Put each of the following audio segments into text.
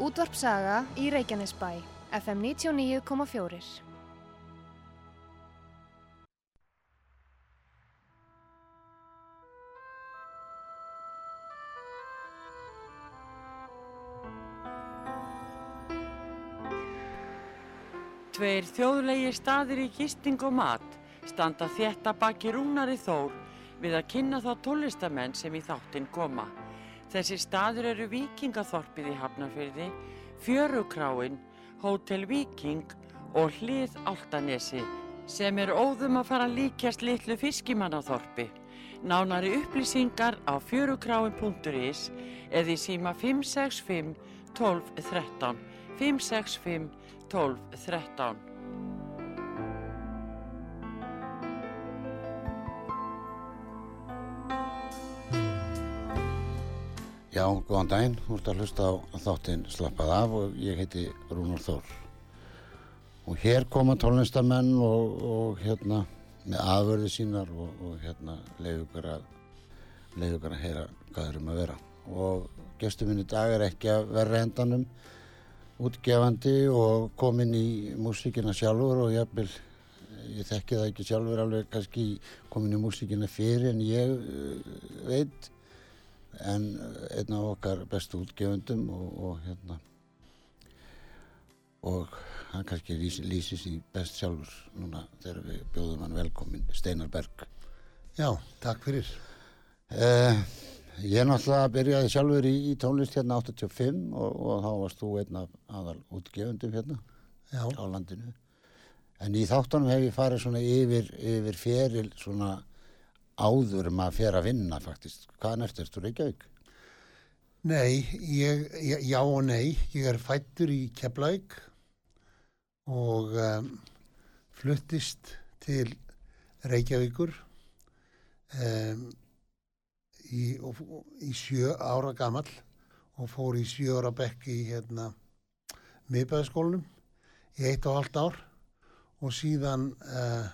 Útvarp Saga í Reykjanesbæ, FM 99,4. Tveir þjóðlegi staðir í gisting og mat standa þétta baki rúnari þór við að kynna þá tólistamenn sem í þáttinn koma. Þessi staður eru Víkingaþorpið í Hafnarfyrði, Fjörukráin, Hótel Víking og Hlið Altanesi sem er óðum að fara líkjast litlu fiskimannaþorpi. Nánari upplýsingar á fjörukráin.is eða í síma 565 12 13 565 12 13 Já, góðan daginn, þú ert að hlusta á þáttinn Slappað af og ég heiti Rúnar Þór. Og hér koma tólnistamenn og, og hérna með aðverði sínar og, og hérna leiðu ykkur að, leiðu ykkur að heyra hvað þeir um að vera. Og gestur minn í dag er ekki að verra endanum útgefandi og komin í músíkina sjálfur og jafnvel, ég þekki það ekki sjálfur alveg kannski komin í músíkina fyrir en ég uh, veit en einn af okkar bestu útgefundum og, og hérna og hann kannski lýsi, lýsi sér best sjálfur núna þegar við bjóðum hann velkomin Steinar Berg. Já, takk fyrir. eh, Ég náttúrulega byrjaði sjálfur í, í tónlist hérna 85 og, og þá varst þú einn af aðal útgefundum hérna Já, á landinu. En í þáttunum hef ég farið svona yfir, yfir feril svona áður maður fer að vinna faktist hvaðan ertu, ertu Reykjavík? nei, ég, ég, já og nei. Ég er fættur í Keflavík og um, fluttist til Reykjavíkur um, í, og, í sjö ára gamall og fór í sjö ára bekk í hérna miðbæðaskólanum í eitt og halvt ár og síðan uh,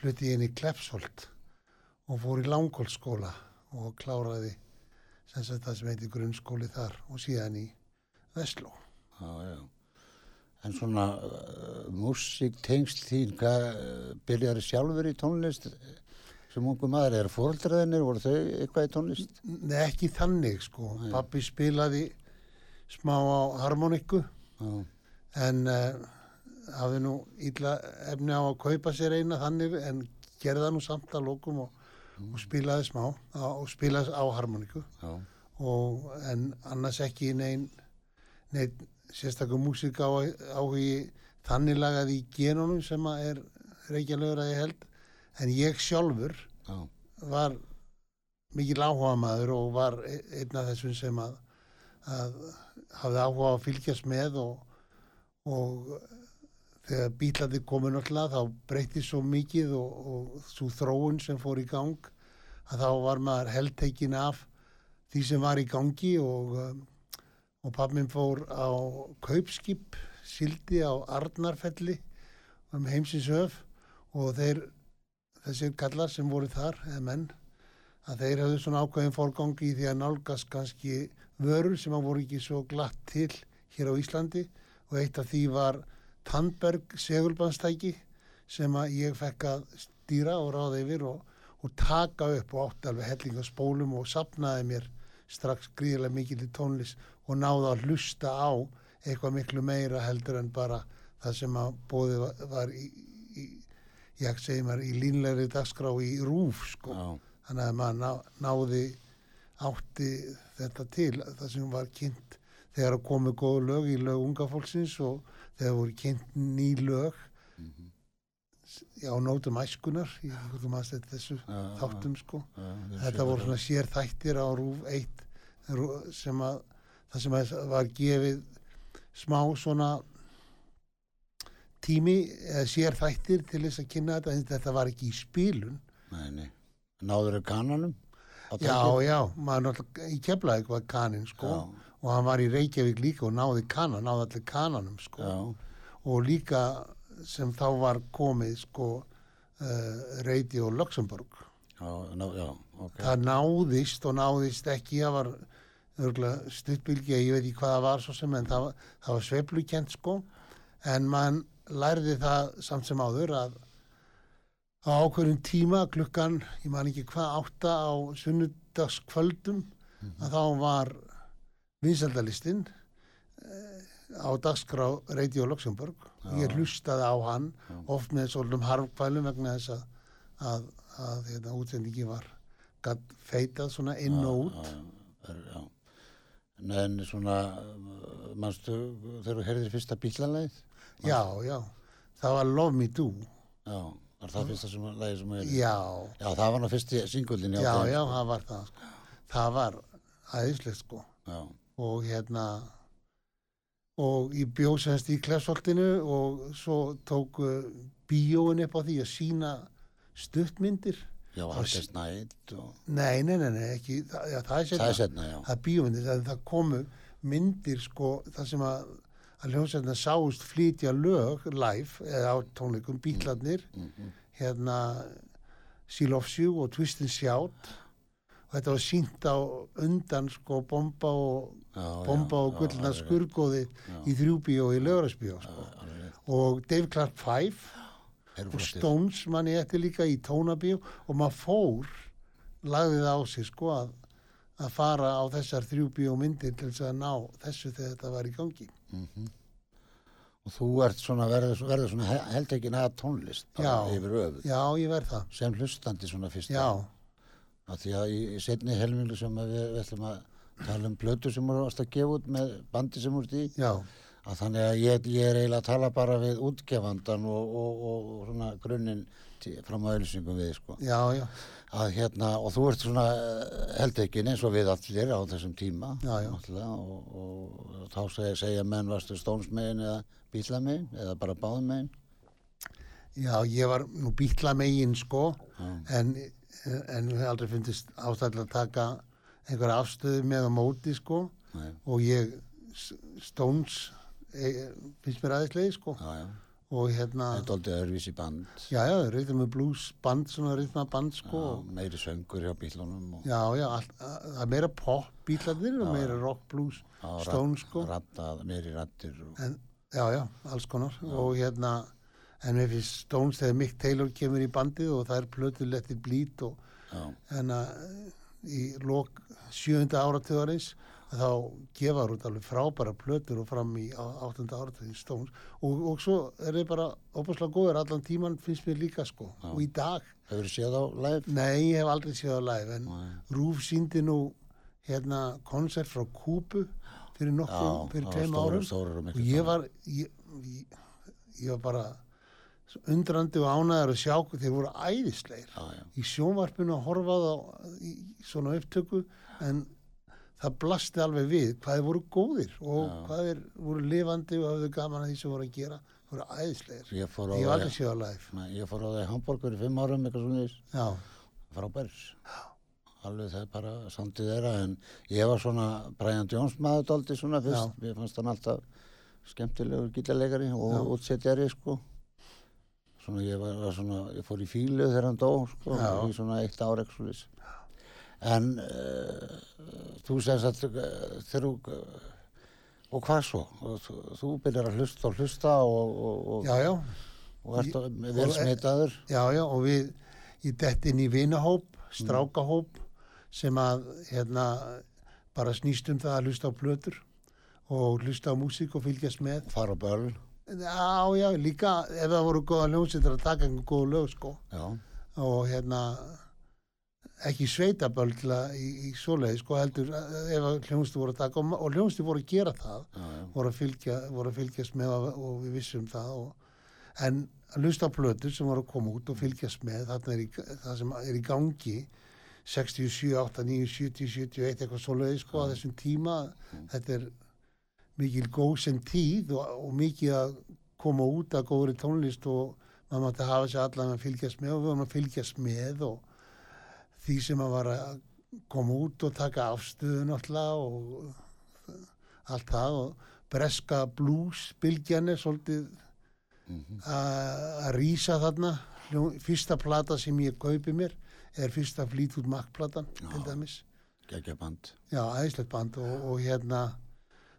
flutti ég inn í Klepsholt og fór í Langholtskóla og kláraði sem sagt það sem heitir grunnskóli þar og síðan í Vestló. Já, já. En svona uh, músík tengst þín, hvað uh, byrjaði sjálfur í tónlist eh, sem ungu maður, er fóröldraðinir, voru þau eitthvað í tónlist? Nei, ekki þannig sko. Nei. Pappi spilaði smá á harmonikku Já, en uh, hafði nú illa efni á að kaupa sér eina þannig en gerði það nú samt að lókum og, og spilaði smá á, og spilaði á og en annars ekki neinn neinn sérstakum músík á áhugi þannig lagað í genunum sem er reykjalegur að ég held. En ég sjálfur já, var mikil áhuga maður og var e- einn af þessum sem að, að hafði áhuga á að fylgjast með og, og þegar bílandi komu náttúrulega þá breytti svo mikið og, og svo þróun sem fór í gang að þá var maður heldtekin af því sem var í gangi og, um, og pappminn fór á kaupskip, sildi á Arnarfelli um heimsins höf og þeir, þessir kallar sem voru þar, eða menn, að þeir hafðu svona ákveðin fórgangi í því að nálgast kannski vörur sem að voru ekki svo glatt til hér á Íslandi og eitt af því var Tandberg segulbannstæki sem að ég fekk að stýra og ráða yfir og, og taka upp og átti alveg hellinga spólum og sapnaði mér strax gríðilega mikil í tónlist og náði að hlusta á eitthvað miklu meira heldur en bara það sem að bóði var, var í, í, ég segi mér, í línlegri dagskrá í rúf sko. Þannig að maður ná, náði átti þetta til það sem var kynnt þegar að komu góðu lög í lög unga fólksins og þegar voru kynnt ný lög. Á nótum æskunar þú maður þetta þessu já, þáttum sko. Sé þetta voru svona sér þættir á rúf eitt sem að það sem að var gefið smá svona tími eða sér þættir til þess að kynna þetta en þetta var ekki í spilun. Nei, nei, náður þau kananum? já, já, maður náttúrulega í Keflavík var kanin sko Já, og hann var í Reykjavík líka og náði kanan, náði allir kananum sko. Já, og líka sem þá var komið sko uh, Radio Luxemburg já, ná, já, ok. það náðist og náðist ekki það var stuttbylgi, ég veit ekki hvað það var svo sem, en það, það var sveiflukent sko, en mann lærði það samt sem áður að á ákveðum tíma klukkan, ég man ekki hvað, átta á sunnudagskvöldum, að þá var vinsaldalistinn á dagskrá Radio Luxemburg og ég Já. hlustaði á hann Já. oft með svolítum harfkvælum vegna þess að, að, að hérna, útsendingi var gatt feitað svona inn og út Já, já, já. En, svona, manstu, þegar þú heyrðir fyrsta bílalæð? já, já, það var Love Me Do Já, var það fyrsta sem, lagi sem þú heyrðir? já, Já, það var nú fyrsti singullin. já, já, það var það sko. það var æðislegt sko Já, og hérna og ég bjóð semst í klefsvoltinu og svo tók uh, bíóin upp á því að sína stuttmyndir. Já, Og Hardest s- Night og... nei, nei, nei, nei ekki, það, já, það er Það er setna setna, það er bíómyndir, það, það komu myndir sko, það sem að að hljómsveitna sáust flytja lög live eða á tónleikum, bílarnir Mhm. hérna Seal of You og Twist and Shout. Og þetta var sínt á undan sko bomba og bomba og gullna skurgóði í þrjúbíó í lögurasbíó sko. Og Dave Clark 5 Eru og. Stones manni eftir líka í tónabíó og maður fór lagði það á sig sko að, að fara á þessar þrjúbíó myndir til þess að ná þessu þegar þetta var í gangi Mhm. Og þú ert svona, verður, verður svona he- heltekin að tónlist Já. já, ég verð það Sem hlustandi svona fyrst. já, Af því að í, í setni helmingu sem að við, við ætlum að tala um plötu sem voru að gefa út með bandi sem voru í. já, Að þannig að ég, ég er eiginlega að tala bara við útgefandan og, og, og, og svona grunninn til- fram á auðlýsingum við, sko. já, já, Að hérna, og þú ert svona heldekin eins og við allir á þessum tíma. Já, Og, og, og þá segja, segja menn varstu stónsmegin eða bílamegin eða bara báðmegin. já, ég var nú bítla megin sko en, en aldrei fyndist ástæðilega að taka einhverja afstöðu með á móti sko. Nei, og ég Stones e, finnst mér aðeinslega sko. Já, já. og hérna Þetta er aldrei öðruvísi band. já, já, reyðum með blues band svona reyðma band sko. Já, meiri söngur hjá bílunum og já, já, allt, að- það er meira pop bílarnir og meira rock blues Stones sko. rattað, meiri rattir og, en, já, já, alls konar. Og hérna, en mér finnst Stones þegar Mick Taylor kemur í bandið og það er plötu lettir blít og en að í lok sjönda áratöðarins þá gefa út alveg frábæra plötur og fram í áttunda áratöðin Stones og, og svo er þeir bara óbúslega góður allan tíman finnst mér líka sko. Og í dag, hefur séð á live? nei ég hef aldrei séð á live en Nei. Rúf síndi nú hérna koncert frá Kúbu fyrir nokkuð, fyrir tveim árum. og ég var ég, ég, ég var bara undrandi og ánæður að sjá þeir voru æðisleir já, já, í sjónvarpinu að horfa á í svona upptöku en það blasti alveg við hvað þeir voru góðir og Já. hvað þeir voru lifandi og hafðu gaman að því sem voru að gera voru æðisleir ég fór á það aldrei í Hamburg fyrir fimm árum eitthvað svona frábærs alveg það er bara samtið þeirra en ég var svona Brian Jones maður dálítið svona fyrst, mér fannst hann alltaf skemmtilegur gítarleikari Já. og útsetjari sko svona ég var, var svona, ég fór í fílu þegar hann dó sko, í svona eitt ár svoleiðis. en uh, þú segist að uh, þegar þú uh, og hvað svo? Og Þú, byrjar að hlusta og hlusta og, og, já, já, og ert vel og- smitaður. Já, já og við í dett inn í vinahóp, strákahóp sem að hérna bara snýst um það að hlusta á plötur og hlusta á músík og fylgjast með. Fara á böl Já, já, líka ef það voru góða hljómsveitar að taka einhver góða lög sko. Já, og hérna ekki að í, í svoleiði sko heldur ef að hljómsveitar voru að taka og, og hljómsveitar voru að gera það já, voru að, fylgja, voru að fylgjast með og, við vissum það og, en að hlusta á plötur sem voru að koma út og fylgjast með í, það sem er í gangi 67, 8, 9, 70, 71 eitthvað svoleiði sko á þessum tíma þetta er mikil góðsinn tíð og, og mikið að koma út að góðri tónlist og maður mátti hafa sér allan að fylgjast með og við varum að fylgjast með og því sem að var að koma út og taka afstöðu náttúrulega og allt það og breska blues bylgjan er svolítið að að rísa þarna. Fyrsta plata sem ég kaupi mér er fyrsta Fleetwood Mac platan til dæmis. Geggja band. já, æðislegt band og, og hérna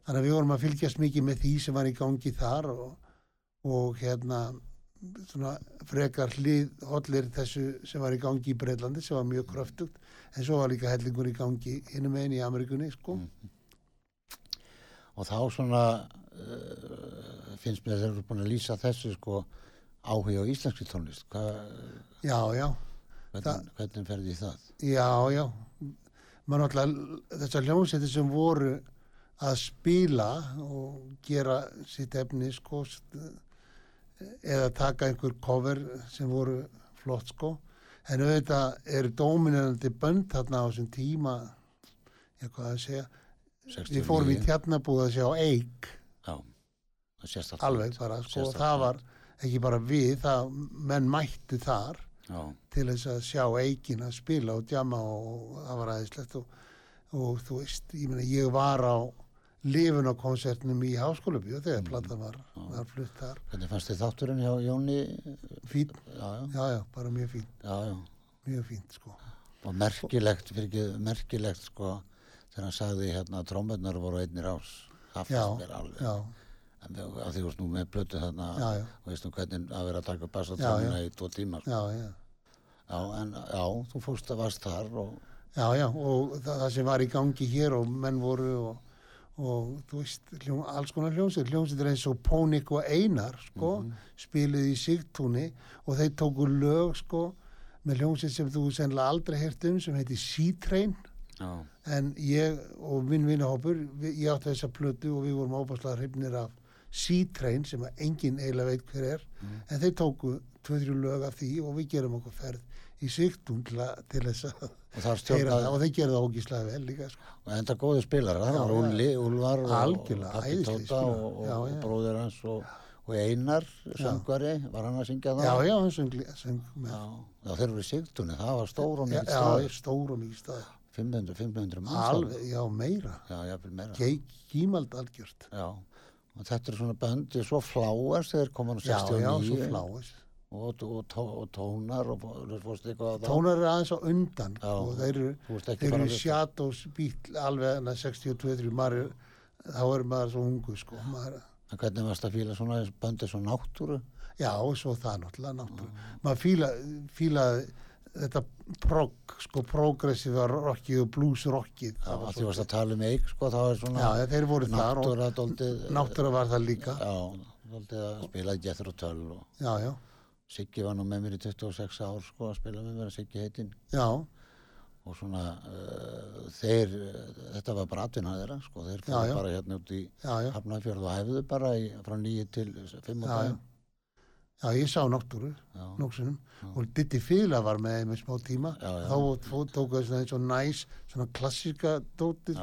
þannig að við vorum að fylgjast mikið með því sem var í gangi þar og, og hérna svona frekar hlið hollir þessu sem var í gangi í Breitlandi sem var mjög kröftugt. En svo var líka hellingur í gangi innum einn í Amerikunni sko. Og þá svona uh, finnst mér þeir eru búin að lýsa þessu sko áhuga á íslenski tónlist. Hva, já, já, hvernig, hvernig ferði í það? já, já. Maður náttúrulega þessar hljómsættir sem voru að spila og gera sitt efni sko eða taka einhver cover sem voru flott sko. En auðvitað eru dóminirandi bönd þarna á þessum tíma ég hvað að segja. 69? við fórum í tjarnabúð að sjá alltaf. alveg bara sko og það var ekki bara við það menn mættu þar Já, til þess að sjá eikin að spila og djama og það var aðeinslegt og, og þú veist, ég meina ég var á lifunarkonsertnum í háskólabíu Mm. þegar platan var, var flutt þar hvernig fannst þið þátturinn hjá Jóni? fín, Já, já, já já, bara mjög fín já, já. mjög fínt sko Og merkilegt, fyrir ekki, merkilegt sko, þegar hann sagði hérna að trómurnar voru einnir ás. Fannst mér alveg. já, En við- að því varst nú með blötu þarna, og veist nú hvernig að vera að taka Já, bassatrómuna í tvo tíma. sko. já, já Já, en já, þú fórst að varst þar og já, já, og það, það sem var í gangi hér og menn voru og, og þú veist, hljón, alls konar hljómsveit. Hljómsveitir eins og Pónik og Einar sko, Mhm. spiluði í Sigtúni og þeir tóku lög sko með hljómsveit sem þú sennilega aldrei heyrt um sem heiti Sea-Train já, en ég og minn vinnahópur ég átti þessa plötu og við vorum óbáslega hrifnir af Sea-Train sem enginn eiginlega veit hver er. En þeir tóku tvö-þrjú lög af því og við gerum okkur ferð í Sigtún til, til þess að og heyra stjórnaði, það og þeir gerðu það ógíslega vel líka sko. og enda góði spilar, það Já, var já. Úlli, Úlvar og, Patti Tóta og, og, Já, já. bróðir hans og, og Einar, söngvari, var hann að syngja það? já, já, hann söng, söng með Já, já, þeir eru í Sigtunni, það var stór og já, mikið já, staður, stór og mikið stað 500, 500 manns. alveg, já, meira Já, meira. Gímald algjört Já, og þetta er svona böndi, svo fláast þeir koma nú já, 69 já, svo fláis og, og, tó- og tónar og það. tónar eru aðeins á undan Já. og þeir eru Shadows bíl alveg enna 62-3 maður þá er maður svo ungu sko maður, En hvernig varst að fíla svona böndi svo náttúru? já svo það náttúrulega náttúrulega maður fíla, fílaði þetta prog sko progressiva rockið og blues rockið Já, það var að því svo, varst að tala um eik, sko, það var svona já þeir voru þar og náttúra, náttúra var það líka já, dóldið að spila Jethro Tull og já já Siggi var nú með mér í 26 ár, sko, að spila með mér að Siggi heitinn. Já. Og svona uh, þeir, þetta var bara atvinna þeirra, sko, þeir já. bara hérna út í já já. Hafnarfjörð og hæfðu bara í, frá nýju til fimm og já, já. ég sá náttúru Já, nóksunum og Diddy Fila var með þeim í smá tíma. Já, já. þá tóku það eins og næs svona klassíska dóti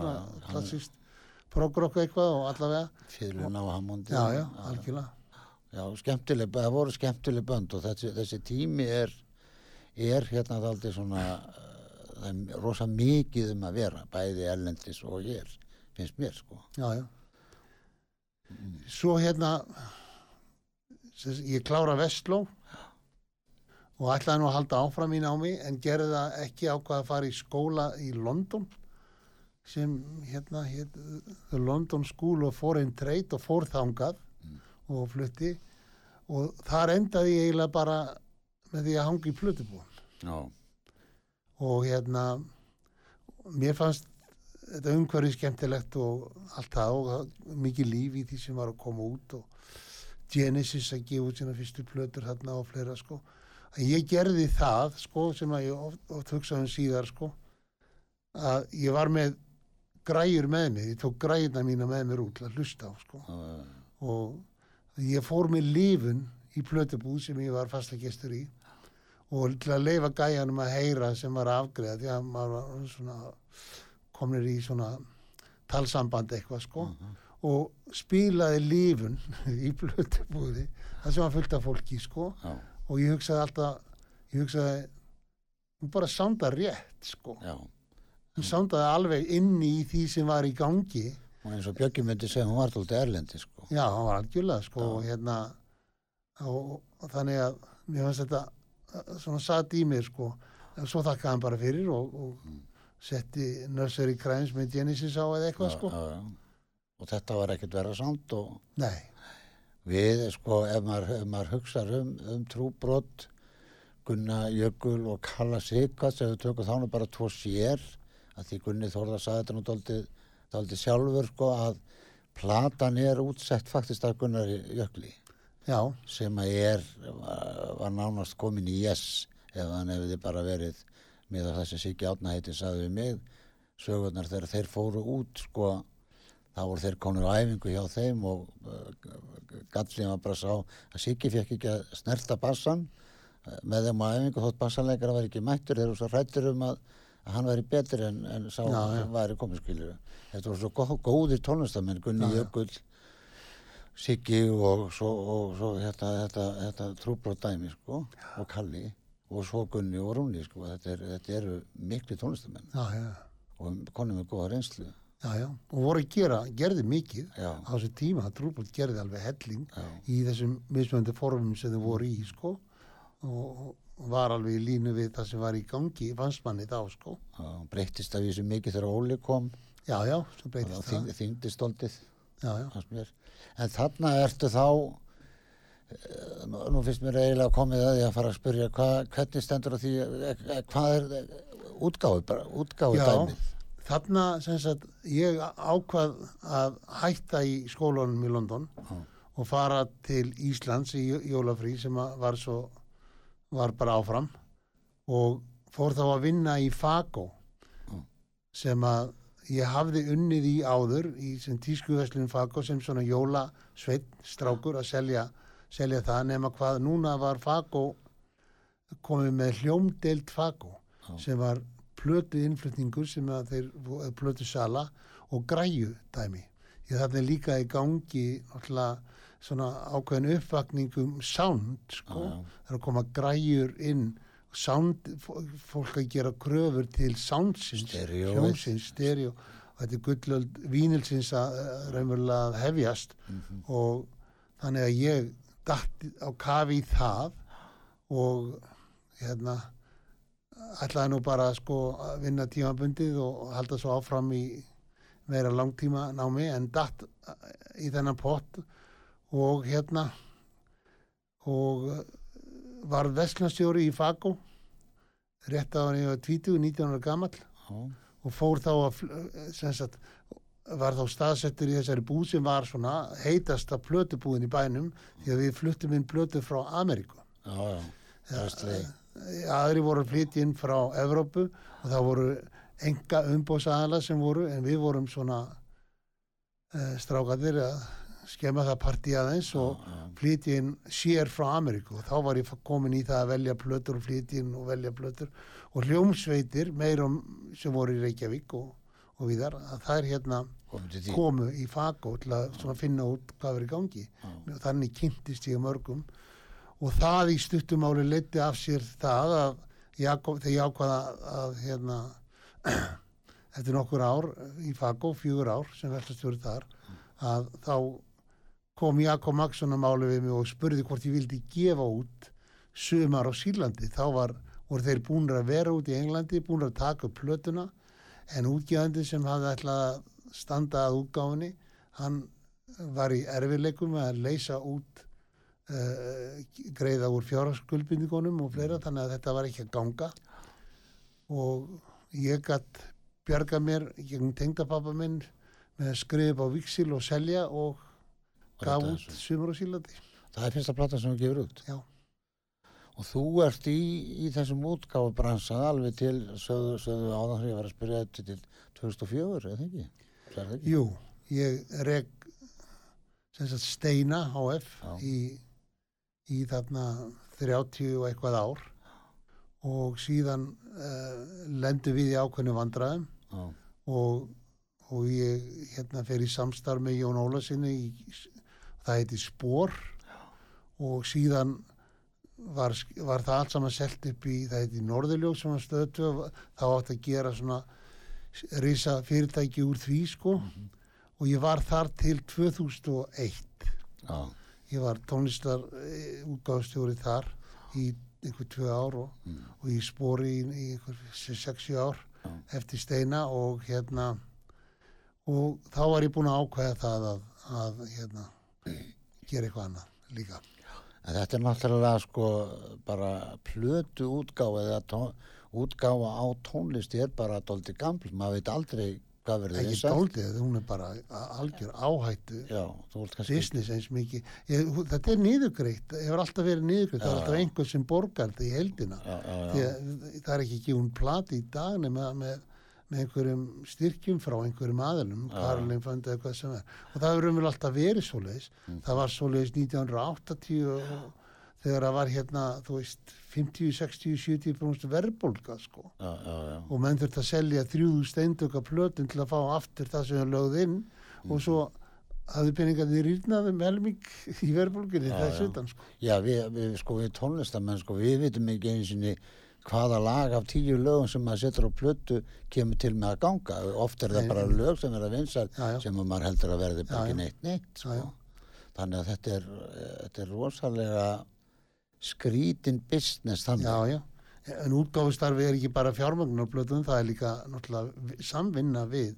klassíst progrokk eitthvað og allavega. Fyrlun á Hammondi. já já, algjörlega Já, skemmtileg, það voru skemmtileg bönd og þessi, þessi tími er, er hérna þaldi svona, uh, það er rosa mikið um að vera, bæði erlendis og hér, finnst mér, sko. já já svo hérna ég klára Vestló og ætlaði nú að halda áfram í námi en gerði það ekki ákvað að fara í skóla í London sem hérna hét, The London School of Foreign Trade og fór þangað og flutti. Og þar endaði ég eiginlega bara með því að hanga í plötubúin Já, og hérna mér fannst þetta umhverfið skemmtilegt og allt það og mikið líf í því sem var að koma út og Genesis að gefa út sína fyrstu plötur þarna og fleira sko. Að ég gerði það sko sem að ég oft, oft hugsaði um síðar sko að ég var með græjur með mér, ég tók græjurna mína með mér út að hlusta á sko. Já, og ég fór með lifun í plötubúð sem ég var fastagestur í og til að leifa gæjanum að heyra sem var afgreða því að maður var svona komnir í svona talsamband eitthvað sko og spilaði lifun í plötubúði það sem var fullt af fólki sko já, og ég hugsaði alltaf ég hugsaði bara sándar rétt sko. Já. hún sándaði alveg inni í því sem var í gangi Og eins og Björki myndi segja, hún var alltaf erlendi, sko. Já, hann var algjörlega sko og hérna og, og þannig að mér fannst þetta uh, svona satt í mér sko svo þakkaði hann bara fyrir og, og setti Nursery Crimes með Genesis á eða eitthvað sko. já, já. og þetta var ekkert vera samt og Nei, við sko ef maður, maður hugsar um, um trúbrott Gunna Jökul og Kalla Sikast ef við tökum þá nú bara tvo sér að því Gunni Þórðar sagði þetta nú daldið, daldið sjálfur sko að platan er útsett faktist af Gunnar Jökli. Já, sem að er var, nánast komin í yes ef hann hefði bara verið með það sem Siggi Átna heiti sagði við mig sögurnar þegar þeir fóru út sko þá voru þeir konur á æfingu hjá þeim og uh, gallin var bara sá að Siggi fekk ekki að snerta bassan uh, með þeim á æfingu þótt bassanleikara var ekki mættur þeir eru svo hrættur um að hann væri betur en, en sá Já, já. sem væri komiskilur þetta voru svo gó, góðir tónlistamenn Gunni Já, já. Jökull Siggi og svo, og svo þetta, þetta, þetta trúbrót dæmi sko og Kalli. Og svo Gunni og Rúni sko þetta, er, þetta eru miklu tónlistamenn. Já, já, og konum með góða reynslu. Já, já. Og voru að gera, gerði mikið. Já, á þessu tíma, Trúbúl gerði alveg helling já, í þessum mismöndu formum sem þau voru í sko. Og var alveg í línu við það sem var í gangi fannst manni þá sko. Já breyttist af þessu mikið þegar Óli kom. Já já, svo breytist það. já, fannst mér. En þarna ertu þá eh, nú finnst mér eiginlega komið að því að fara að spyrja hva, hvernig stendur á því eh, eh, hvað er útgáfi Já. dæmið? þarna sem sagt ég ákvað að hætta í skólanum í London Já. og fara til Íslands í jó- jólafrí sem var svo var bara áfram og fór þá að vinna í Fago Já. sem að ég hafði unnið í áður í sem tískuveslun Fago sem svona jólasveit strákur að selja, selja það nema hvað núna var Fago komið með hljómdeild Fago Já. sem var plötu innflutningur sem að þeir plötu sala og græju dæmi. Ég þarna er líka í gangi náttúrulega svona ákveðin uppvakningum sound sko. Það er að koma græjur inn sound, fó- fólk að gera kröfur til soundsins, hljómsins, stereo þetta er gullöld vínilsins að að raunverulega hefjast Mhm. og þannig að ég datt á kafi í það og hérna ætlaði nú bara sko að vinna tímabundið og halda svo áfram í meira langtíma námi en datt í þennan pott og hérna og var vestlunarstjóri í Fago rétt á hann var 20, 19 ára gamall. Já, og fór þá að sem sagt, var þá staðsettur í þessari búð sem var svona heitasta plötubúðin í bænum því að við fluttum inn plötu frá Ameríku. Já, já, Drasli. aðri voru að flytja inn frá Evrópu og það voru enga umbóðsaðala sem voru en við vorum svona uh, strákaðir að skemma það partí aðeins og já, flytja inn sér frá Ameríku. Og þá var ég komin í það að velja plötur og flytja inn og velja plötur. Og hljómsveitir meirum sem voru í Reykjavík og, og viðar að það er hérna komu í Fago til að finna út hvað verið gangi. Og þannig kynntist ég mörgum. Og það í stuttumáli leiti af sér það að Jakob, þegar ég ákvaða að, hérna eftir nokkur ár í Fago, fjögur ár sem veltast verið þar að þá kom Jakob Maksson að máli við mig og spurði hvort ég vildi gefa út sumar á Sýrlandi. Þá var, voru þeir búinir að vera út í Englandi búinir að taka upp plötuna en útgjöðandi sem hafði ætlað að standa að útgáfinni hann var í erfileikum að leysa út uh, greiða úr fjárhagsskuldbindingunum og fleira þannig að þetta var ekki að ganga. Og ég gætt bjarga mér gegn tengdapappa minn með að skrifa upp á viksil og selja Og gaf út sumur og sílandi Það er fyrsta plata sem þú gefur út? Já. Og þú ert í, í þessum útgáfu bransað alveg til sögðu, sögðu áðan þegar ég var að spyrja þetta til 2004, eða ekki? Ekki? Jú, ég reg sagt Steina HF í, í þarna 30 og eitthvað ár. Og síðan uh, lendu við í ákveðnu vandræðum. Já, og, og ég hérna fer í samstarf með Jón Ólasinni í, það heiti Spor og síðan var, var það allt saman selt upp í það heiti Norðurljós sem var stöðtu þá átti að gera svona risa fyrirtæki úr því sko. Og ég var þar til 2001 já, ég var tónlistar e, útgáðstjóri þar í einhver tvö ár og, Mm. og í spori í, í einhver 6-7 ár eftir steina og hérna og þá var ég búin að ákveða það að, að hérna gera eitthvað annað líka. En þetta er náttúrulega sko bara plötu útgáfa eða tó, útgáfa á tónlisti er bara doldi gaml, maður veit aldrei hvað verður ekki vinsælt. dóldið, hún er bara algjör áhættu Já, business eins mikið. Ég, þetta er niðurgreitt, hefur alltaf verið niðurgreitt. Það er alltaf já. einhver sem borgar það í heldina Já, já, já, að það er ekki ekki hún plati í dag nema með, með einhverjum styrkjum frá einhverjum aðlum Já. Karolin fandi eða hvað sem er og það hefur umvel alltaf verið svoleiðis Mm. það var svoleiðis 1980 og þegar það var hérna þú veist 50, 60, 70 brúnst verðbólga sko já, já, já. og menn þurft að selja þrjúðu steindöka plötun til að fá aftur það sem er lögð inn Mm. og svo hafði peningarnir rýrnað um helming í verðbólginni Já, þessu utan sko. Já, við, við, sko, við tónlistamenn, sko, við vitum ekki einu sinni hvaða lag af tíu lögum sem maður setur á plötu kemur til með að ganga. Oft er það bara lög sem er að já. sem að maður heldur að verði ekki neitt neitt, sko. Þannig að þetta er, þetta er rosalega skrítin business þannig. Já, já. En útgáfustarfi er ekki bara fjármagnarblöðum, það er líka náttúrulega vi- samvinna við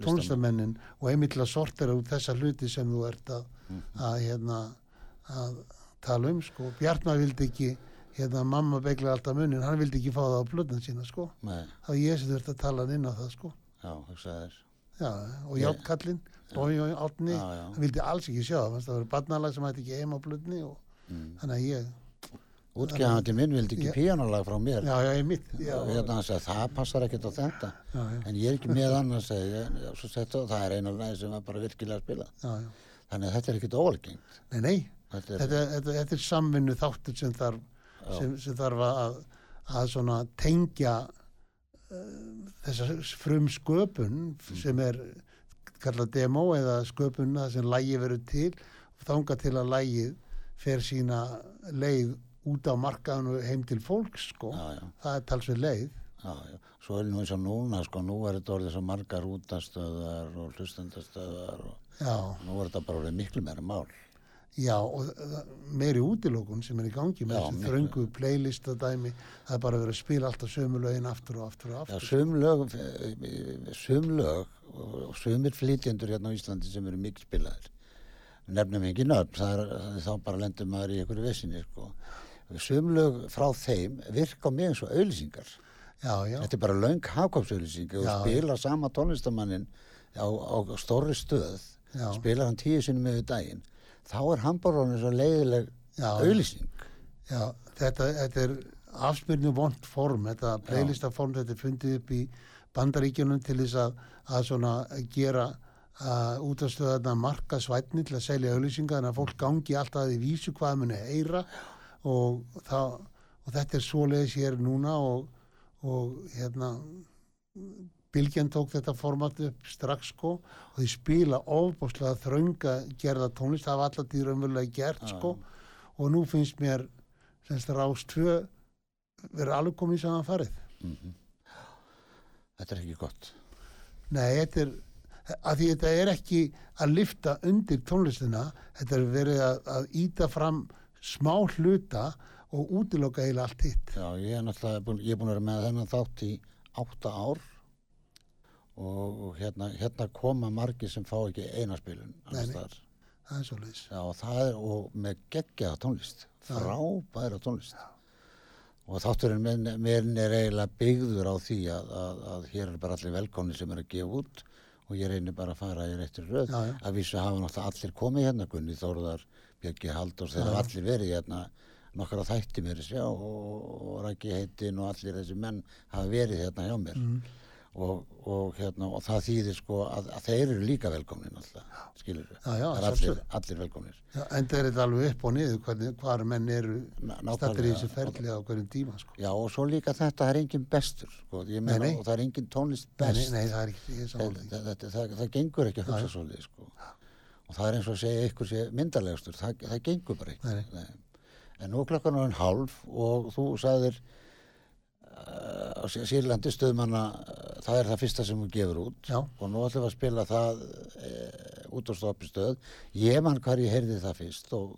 tónlistamennin og einmitt til að sortera út þessa hluti sem þú ert að, Mhm. að, hérna, að tala um, sko. Bjartmar vildi ekki, hérna, mamma begla alltaf munin, hann vildi ekki fá það á blöðum sína, sko. Nei, var ég sem þurfti að tala hann inn á það, sko. já. Já, og Játtkallinn, Bói og Átni, Já, hann vildi alls ekki sjá það, það var barnalag sem hætti ekki heima á blöðni og Mm. þannig að ég, Útgefandi minn vildi ekki Já. píjánulag frá mér. já, já, ég mitt, hérna hann sagði, það passar ekkert á þetta. já, En ég er ekki með annars, það, er eina lagi sem var bara virkilega að spila. Þannig að þetta er ekkert nei, Þetta er, þetta, þetta, þetta er samvinnu þáttur sem þarf. Sem, sem þarf að, að tengja uh, þessa frum sköpun sem er kallað demo eða sköpun það sem lægi verður til og þanga til að lægið fer sína leið út á markaðan og heim til fólks sko. já, já. það er talsveit leið Já, já. Svo er nú eins og núna, sko, nú er þetta orðið svo margar útastöðar og hlustendastöðar og já, nú er þetta bara orðið miklu meira mál. Já og meiri útilókun sem er í gangi með Já, miklu. þröngu playlistadæmi það er bara verið að spila alltaf sömu lögin aftur og aftur og Já, aftur sum lög, sum lög og sumir flytjendur hérna á Íslandi sem eru mikið spilaðir. Nefnum ekki nöfn, það er, þá bara lendur maður í einhverju vissinni, sko. Sum lög frá þeim virka mig eins og auðlýsingar. já, já, Þetta er bara löng hafkvápsauðlýsing og Já, spila sama tónlistamannin á, á stórri stöð, Já. spilar hann tíu sinnum yfir daginn, þá er orðinn svo leiðileg auðlýsing. Já, þetta, þetta er afspyrnu vond form, þetta playlistaform, þetta er fundið upp í bandaríkjunum til þess að, að svona gera uh, útastöðarna marka svætni til að selja auðlýsinga þannig að fólk gangi alltaf að því vísu hvað muni heyra og, það, og þetta er svoleiðis hér núna og, og hérna Bilgjan tók þetta format upp strax sko og því spila ofbúslega þrönga gerða tónlist, það var alltaf því raunverulega gert sko. Og nú finnst mér semst rás 2 verið alveg komið í saman farið. Mhm. Þetta er ekki gott. nei, þetta er að því þetta er ekki að lifta undir tónlistina þetta er verið að, að íta fram smá hluta og útiloka eiginlega allt hitt. Já, ég er náttúrulega ég er búin að vera með þennan þátt í átta ár og, hérna, hérna koma margir sem fá ekki einaspilun það er svo leis Já, og með geggjaða tónlist, Já. frábæra tónlist. Og þátturinn minn, minn er eiginlega byggður á því að, að, að hér er bara allir velkonni sem er að gefa út og ég reynir bara að fara í réttir röð. Já, já. Að vísu hafa náttúrulega allir komið hérna, Gunni Þórðar, Björki Halldórs, þeir Já, hafa já. allir verið hérna nokkara þætti mér og, og Rækki heitin og allir þessi menn hafa verið hérna hjá mér. mm. Og, og, hérna, og það þýðir sko að, að þeir eru líka velkomnir náttúrulega, skilur við. Það er allir, allir velkomnir. Já, en það er þetta alveg upp og niður hvernig, hvar menn eru stattir í þessu ferli á hverjum tíma sko. Já, og svo líka þetta, það er engin bestur, sko, meina, Nei, nei. og það er engin tónlist nei, nei, best. nei, það er ekki ég er það, því. það, það, gengur ekki að hugsa svolítið, sko. Og það er eins og að segja ykkur sé myndarlegastur, það, það gengur bara ekki. Nei, En nú er klokkan orðin hálf og þú sagðir á Sýrlandi stöðmanna, uh, það er það fyrsta sem þú gefur út. Já. Og nú ætlum við að spila það uh, út á stoppistöð. Ég mann hvar ég heyrði það fyrst og,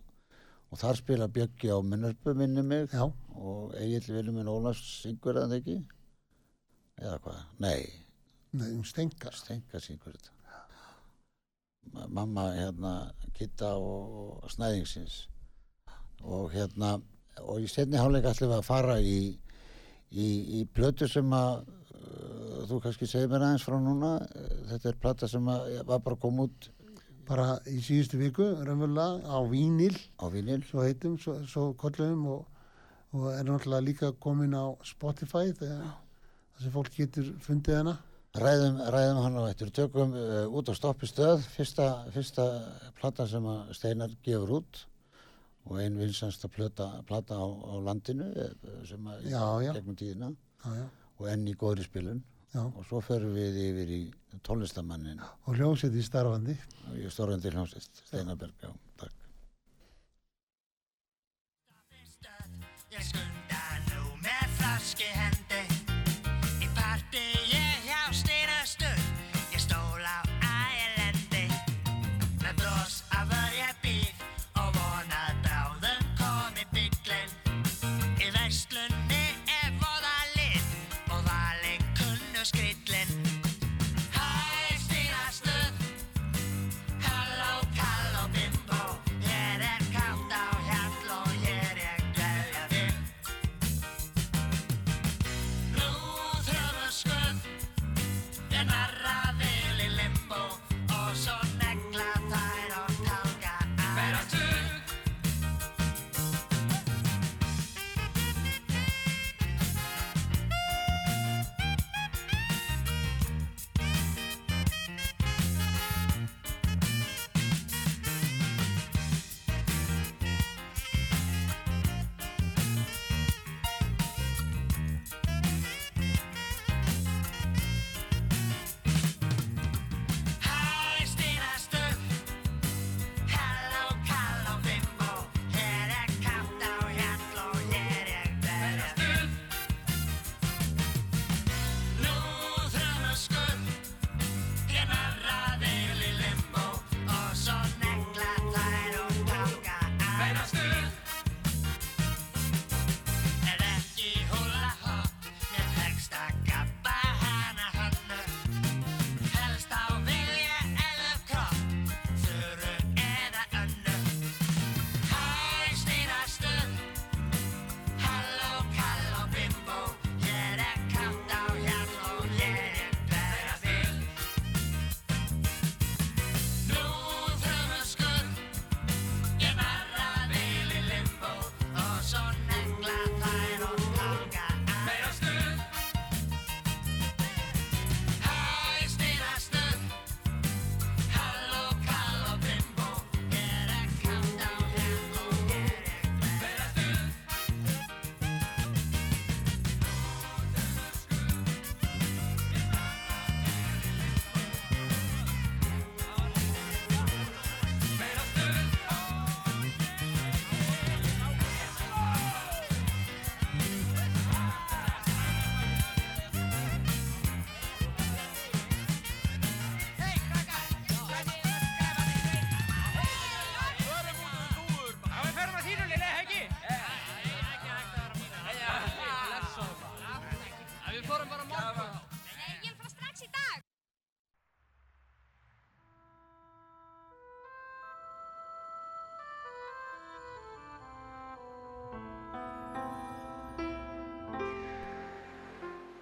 og þar spila Bjöggi á minnarpu minni mig já, og Egil Viljumin Ólafs syngur það ekki eða hvað, nei, Nei, um stengar. Stenka syngur þetta Ma- mamma hérna Kitta og, og Snæðingsins og hérna og í setni hálfleik ætlum við að fara í í, í plötu sem að uh, þú kannski segir mér aðeins frá núna Uh, þetta er plata sem að var bara koma út Bara í síðustu viku, raunverulega, á Vínil, á vinil svo heitum, svo, svo kollum og, og er náttúrulega líka komin á Spotify þegar sem fólk getur fundið hana. ræðum, ræðum hann á eftir. Tökum uh, út á stoppi stöð fyrsta, fyrsta plata sem að Steinar gefur út og ein vinsansta plata, plata á, á landinu eh, sem að Já, já. gegnum tíðina. Já, já, og enn í góðri spilun. Já. og svo förum við yfir í tónlistamannin Og hljómsett í starfandi. og ég stórandi hljómsist Steinar Berg, já, takk. Ég skunda nú með flaski hendi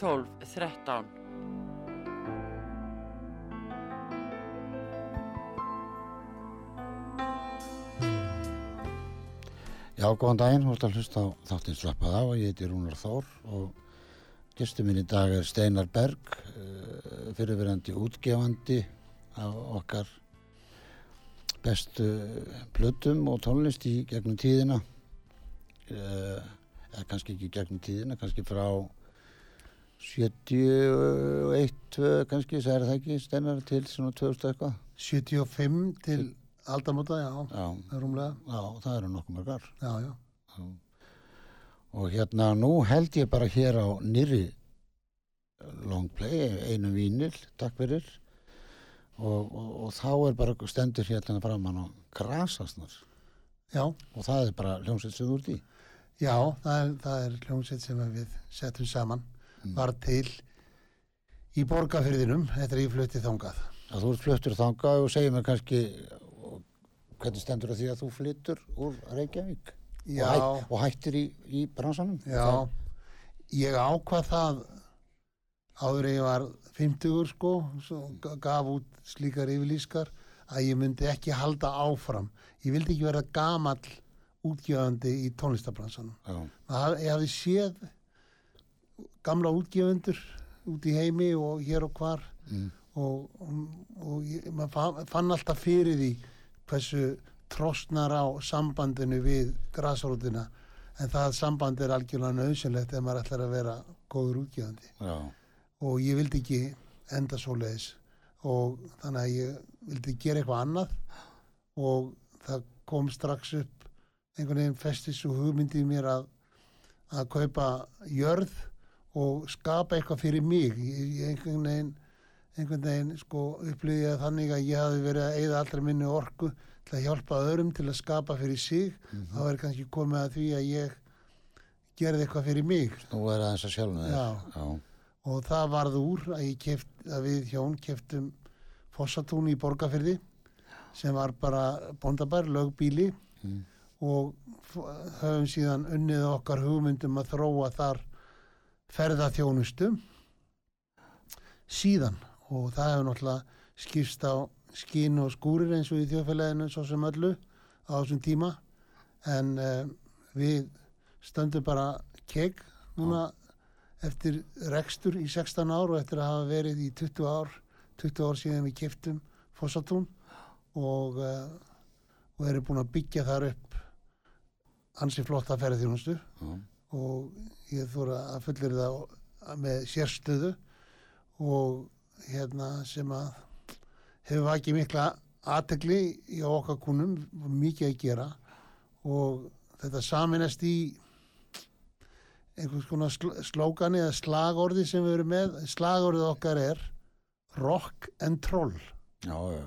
12 13. Já, góðan daginn, ert að hlusta á þáttinn slappað á og ég heiti Rúnar Þór og gestur minn í dag er Steinar Berg, uh, fyrirverandi útgefandi af okkar bestu plötum og tónlist í gegnum tíðina, uh, eða kannski ekki gegnum tíðina, kannski frá 71, 2 kannski, það er það ekki, steinar til svona 2000 eitthvað. 75 til aldamóta, já, Já, rúmlega, já, það eru nokkuð mörgar. já, já. Og hérna, nú held ég bara hér á nýri longplay, einu vínil, takk fyrir. Og, og, og þá er bara stendur hérna framann á grasasnar. Já, Og það er bara hljómsveit sem þú ert í. já, það er, það er hljómsveit sem við settum saman. Var til í borgarfyrðinum, þetta er í flutti þangað. Að þú fluttur þangað og segir mér kannski hvernig stendur það því að þú flyttur úr Reykjavík Já, og, hæ, og hættir í, í bransanum? já, ég ákvað það áður ég var 50 sko, gaf út slíkar yfirlýskar að ég myndi ekki halda áfram. Ég vildi ekki vera gamall útgjöfandi í tónlistabransanum. Það, ég hafði séð gamla útgefundur út í heimi og hér og hvar. Mm. og, og, og maður fann, alltaf fyrir því hversu trostnar á sambandinu við grasrótina. En það samband er algjörlega nöðsynlegt ef maður ætlar að vera góður útgefandi. Já, og ég vildi ekki enda svoleiðis. Og þannig að ég vildi gera eitthvað annað. Og það kom strax upp einhvern veginn festis og hugmyndi í mér að, að kaupa jörð og skapa eitthvað fyrir mig ég, einhvern veginn einhvern veginn sko upplýði að þannig að ég hafi verið að eyða allra minni orku til að hjálpa öðrum til að skapa fyrir sig þá er kannski komið að því að ég gerði eitthvað fyrir mig nú er aðeins að sjálfum þér. Já. Já, og það varð úr að, keft, að við hjón keftum Fossatún í Borgafyrði sem var bara bóndabær, lögbíli Mm. og höfum síðan unnið okkar hugmyndum að þróa þar ferðaþjónustu síðan. Og það hefur náttúrulega skipst á skín og skúrir eins og í þjóðfélaginu svo sem öllu á þessum tíma. En uh, við stöndum bara kegg núna eftir rekstur í 16 ár og eftir að hafa verið í 20 ár 20 ár síðan við kiftum Fossatún og, uh, og erum búin að byggja þar upp ansi flotta ferðarþjónustu já, og ég þóra að fullir það með sérstöðu og hérna sem að hefur vakið mikla aðtegli í okkar kúnum, mikið að gera og þetta saminast í einhvers konar sl slógani eða slagorði sem við erum með slagorðið okkar er rock and troll já, já.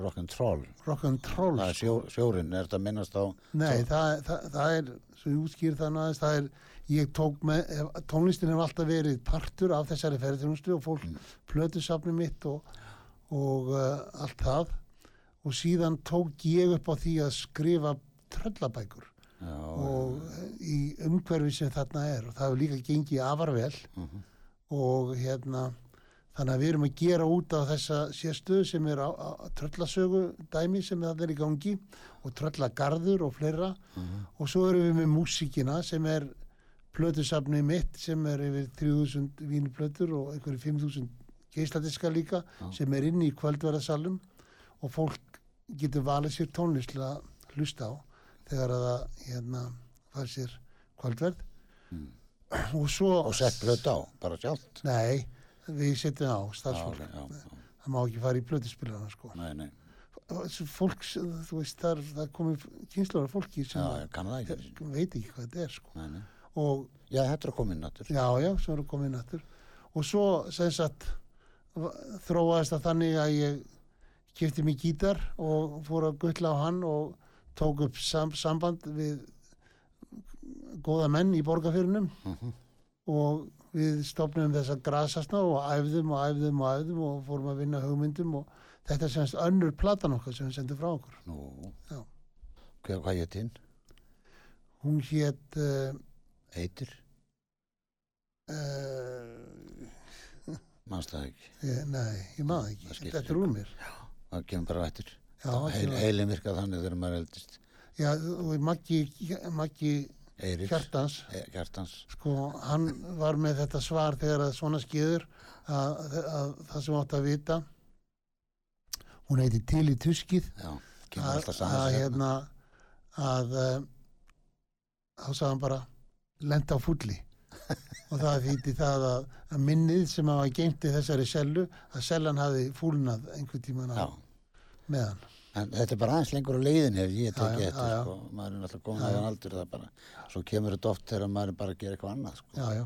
Rock and Troll. rock and troll Það er sjó, sjórinn, er þetta að minnast á... Nei, það, það, það er, svo ég útskýr nú aðeins, það er, ég tók með, tónlistin hefur alltaf verið partur af þessari ferðarþjónustu og fólk mm. plötusafni mitt og, og uh, allt það og síðan tók ég upp á því að skrifa tröllabækur Já, og uh, í umhverfi sem þarna er og það hefur líka gengið afar vel Mhm. og hérna þannig að við erum að gera út á þessa sérstöðu sem er tröllasögu dæmi sem það er í gangi og tröllagarður og fleira Mhm. og svo erum við með músíkina sem er plötusafni mitt sem er yfir 3000 vínuplötur og einhverju 5000 geisladiska líka sem er inni í kvöldverðarsalum og fólk getur valið sér að hlusta á þegar að það hérna fær sér kvöldverð. Og svo og sett blöð á, bara sjálft. nei, við setjum á Já, starfsfólk. Já, já, það má ekki fara í plötuspilana sko. Nei, nei, fólk, þú veist, það er, komið kynsluðar af fólki sem já, veit ekki hvað þetta er sko. Nei, nei. Og Já, þetta er að koma inn náttúr. já, já, svo erum komið nattur og svo sem sagt þróaðist það þannig að ég kipti mig gítar og fór að gulla á hann og tók upp sam samband við góða menn í borgarfyrunum Mhm. og við stopnum þessa grasasna og æfðum og æfðum og æfðum og fórum að vinna hugmyndum og þetta er semst önnur platan okkar sem við sendum frá okkur Nú, Já. hvað, hvað hétt hinn? hún hétt uh, Eitir? uh, Manst það ekki? ég, nei, ég maður ekki Það þetta er úr mér Það kemur bara eftir. Já, Heil, heilin virkað þannig þegar maður eldist. Já, og Maggi, Maggi Eirir. Hjartans, Hjartans. sko, hann var með þetta svar þegar að svona skeður að, að, að það sem átt að vita hún heiti Til í tuskið Já, að, að saman. hérna að þá sagði hann bara lenda á fulli og það þýtti það að, að minnið sem hafa geimt í þessari sellu að sellan hafi fúlnað einhvern tíman Já. á meðan En þetta er bara aðeins lengur á leiðin ef ég Já, tekið já, eftir, já, já. sko. Maður er náttúrulega góðan aðeins aldur það bara. Svo kemur þetta oft þegar maður er bara að gera eitthvað annað, sko. já, já,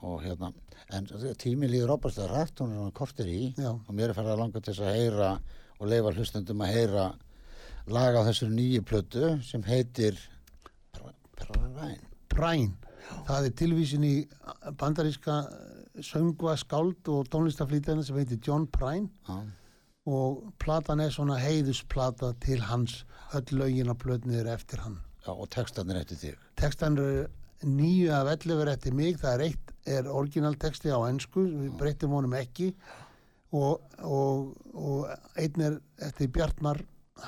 Og hérna, en tíminn líður óbærslega rætt, hún er svona kortir í. Já. Og mér er farið að langa til þess að heyra og leifa hlustendum að heyra laga á þessari nýju plötu sem heitir Praræn. Præn það er tilvísin í bandaríska söngva skáld og tónlistaflýtjarna sem heitir John Præn Já, og platan er svona heiðusplata til hans. Öll lögin á plötni er eftir hann. Já, og textarnir eftir þig. Tekstan er nýju af 11 er eftir mig, það er eitt er orginalteksti á ennsku, við breytum honum ekki. Og, og, og einn er eftir Bjartmar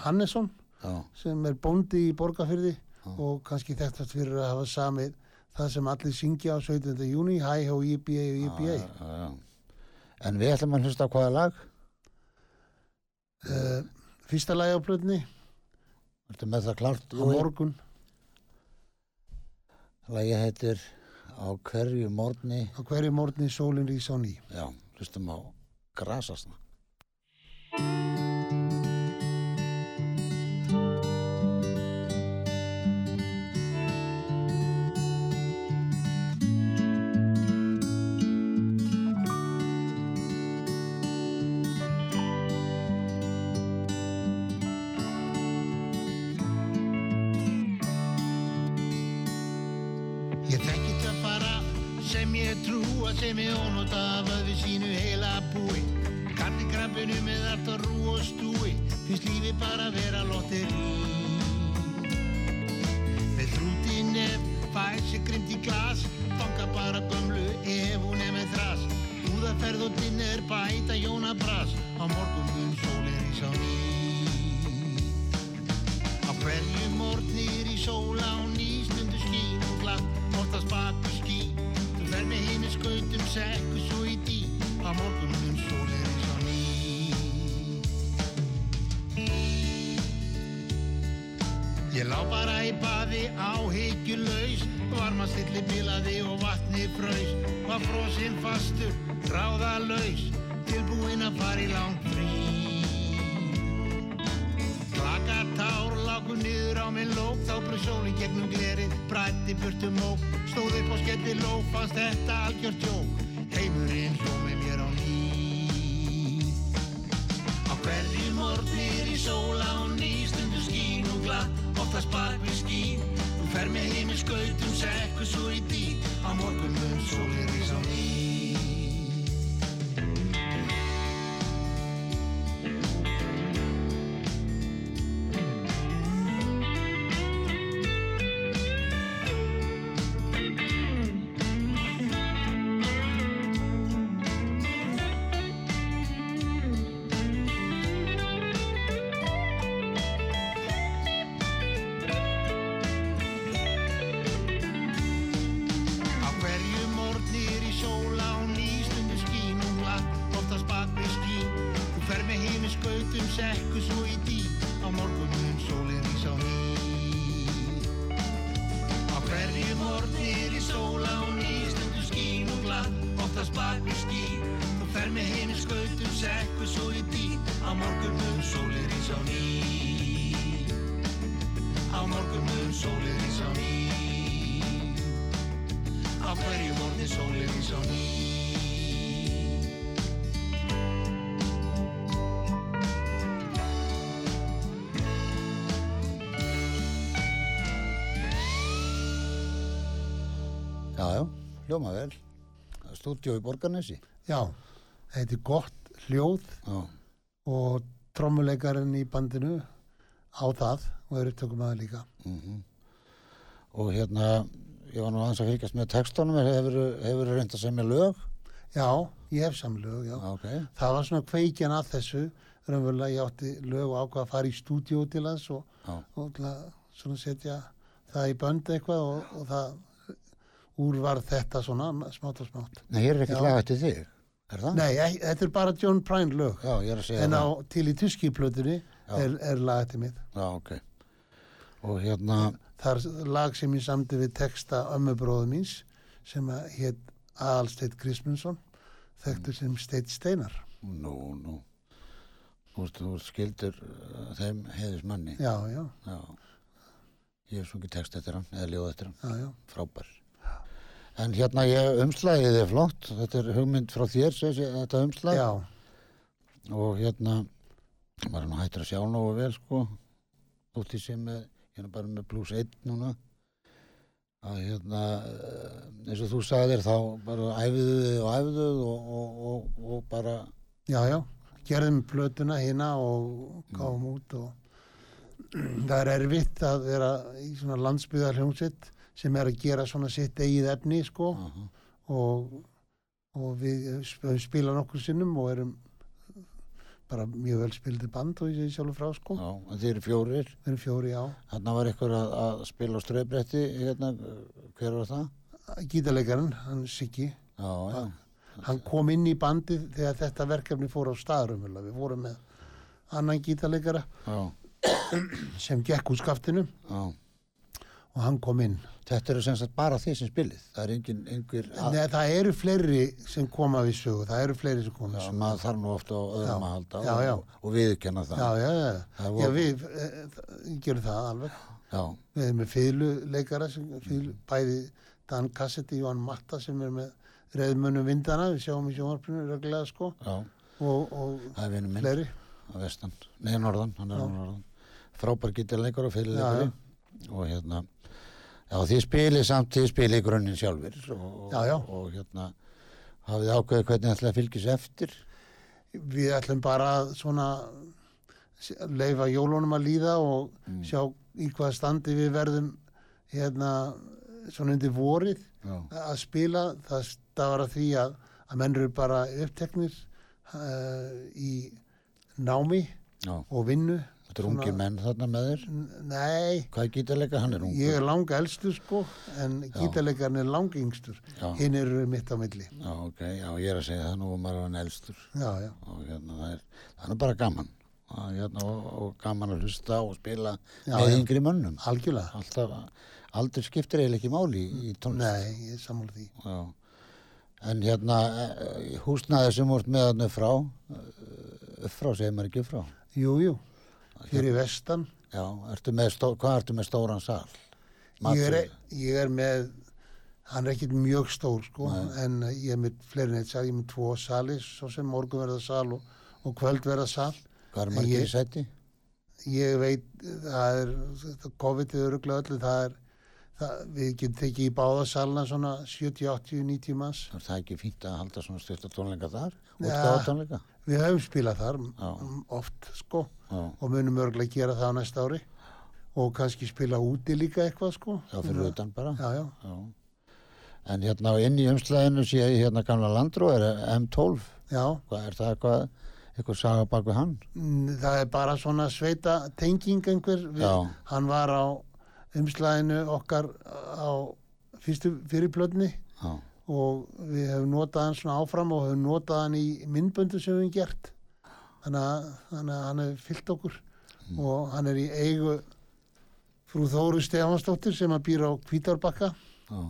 Hannesson Já, sem er bóndi í Borgafyrði og kannski þekktast fyrir að hafa samið það sem allir syngja á 17. júni, Hæ, Hó, IBA og IBA. já, já. En við ætlum að hlusta á hvaða lag? Uh, fyrsta lagi á plötni, Ertu með það klart? á morgun, Lagi heitir Á hverju morgni á hverju morgni sólinn rís á ný. Já, hlustum á grasasna. Sem ég ónóta af öðu sínu heila búi. Kalli krabbinu með allt á rú og stúi. Fyrst lífi bara vera lotteri frosinn fastur, þráðalaus tilbúinn að fara í langt frí Klaka tár, lágu niður á minn lók Þá bröð sólinn gegnum glerið Brætti burtu mók Stóð upp og skelli lók Fannst þetta algjört jók hljóma vel. Stúdíó í Borgarnesi. Já, þetta er gott hljóð Já, og trommuleikarinn í bandinu á það og er upptökum aða líka. og hérna, ég var nú aðeins að fylgjast með textunum, hefur, hefur reynd að semja lög? Já, ég hef samlög, já. Já, ok. Það var svona kveikjan að þessu, raunverulega ég átti lög og ákvað að fara í stúdíó til hans og, og að svona setja það í bönd eitthvað og, og það úr var þetta svona smátt og smátt. Nei, hér er Já. lag eftir þig, er það? Nei, ek- þetta er bara John Prine lög Já, ég er að segja en á það. til í tyskiplötunni er, er lag eftir mitt. Já, ok. Og hérna, Það er lag sem ég samdi við texta ömmubróðu míns sem að hétt Aðalsteit Krismundsson þekktur sem Steit Steinar Nú, nú. Þú veist, þú skildur uh, þeim heiðis manni. já, já, Já. Ég hef sungið text eftir hann, eða ljóð eftir hann. já, já, Frábær. En hérna ég umslagið er flott. Þetta er hugmynd frá þér, þessi, þetta umslag. já, Og hérna, maður er nú hættur að sjá nógu vel, sko. Þótt ég sé með, nú bara með plus 1 núna. Að hérna, eh, eins og þú sagðir þá bara æfiðu þið og æfiðu og, og, og, og bara, já, já gerðum plötuna hérna og gáum út og það er erfitt að vera í svona landsbyðar hljómsveit sem er að gera svona sitt eigið efni sko. Uh og, og við sp- spila nokkur sinnum og erum bara mjög vel spildi band og ég sé sjálfur frá sko. Já, en þið eru fjórir. við erum fjóri á Þarna var eitthvað að, að spila á ströybretti, hérna, hver var það? gítarleikarinn, hann Siggi. Já, já, hann kom inn í bandið þegar þetta verkefni fór á staðrum við vorum með annan gítarleikara já, sem gekk úr skaftinu. Já. Og hann kom inn. Þetta eru sem sagt bara þið sem spilið. Það er engin, einhver, að, Nei, það eru fleiri sem koma við sögu. Það eru fleiri sem koma við já, sögu. maður þarf nú ofta á öðrum Já, að halda já, já. og, og viðurkenna það. já, já, já, Það já við e, gerum það alveg. Já, við erum með fýðluleikara fýðlu, bæði Dan Kassetti og Jón Matta sem er með reyðmönnum vindana við sjáum í sjónvarpinu reglega sko. Já, og, og það er vinnu minn. fleiri. Á vestan, nei, norðan, hann er á Já. norðan. Frábær gítarleikur og Já, fyrirleikari og hérna, já, þið spilið samt, þið spilið í grunninn sjálfur og, Já, já. og hérna, hafið ákveðið hvernig ætlaði að fylgjast eftir. við ætlum bara svona leifa jólunum að líða og Mm. sjá í hvaða standi við verðum hérna svona undir vorið Já, að spila það stafar að því að, að menn eru bara uppteknir uh, í námi og vinnu þetta er ungir menn þarna með þér. Nei, Hvað er gítarleika? Hann er ungur. ég er langa elstur sko en gítarleikarinn er langa yngstur hinn eru mitt á milli. Já, ok, já, ég er að segja það nú, maður er hann elstur. Já, já, og hérna, það er, það er bara gaman. Og, hérna, og, og gaman að hlusta og spila Já, með yngri mönnum. Algjörlega. Alltaf, aldrei skiptir eiginlega ekki máli í, í tónlist. Nei, ég er sammála því. Já. en hérna eh, húsnaði sem vort með hann upp frá eh, upp frá, segir maður ekki upp frá? Jú, jú, fyrir vestan já, ertu stó, hvað ertu með stóran sal? ég er, Matsölu? ég er með hann er ekkit mjög stór sko Nei. en ég er með fleiri neitt sal, ég er með tvo sali svo sem morgunverða sal og, og kvöldverða sal hvað er margir í sæti? ég veit það er, COVID er öruglega öllu það er, það, við getum tekið í báða salna svona 70, 80, 90 manns er það ekki fínt að halda svona styrta tónleika þar? Ja. við höfum spilað þar Já. oft sko Já, og munum öruglega gera það á næsta ári og kannski spila úti líka eitthvað sko já, fyrir utan bara já, já, Já. En hérna inn í umslæðinu sé ég hérna gamla landrú er M12. já Hvað er það eitthvað, eitthvað saga bak við hann? Það er bara svona sveita tenging einhver við, Já. hann var á umslæðinu okkar á fyrstu fyrirplötni Já, og við hefum notað hann svona áfram og hefum notað hann í myndböndu sem við hefum gert þannig að, þannig að hann hefur fyllt okkur og hann er í eigu frú Þóru Stefansdóttir sem að býra á Kvítárbakka já.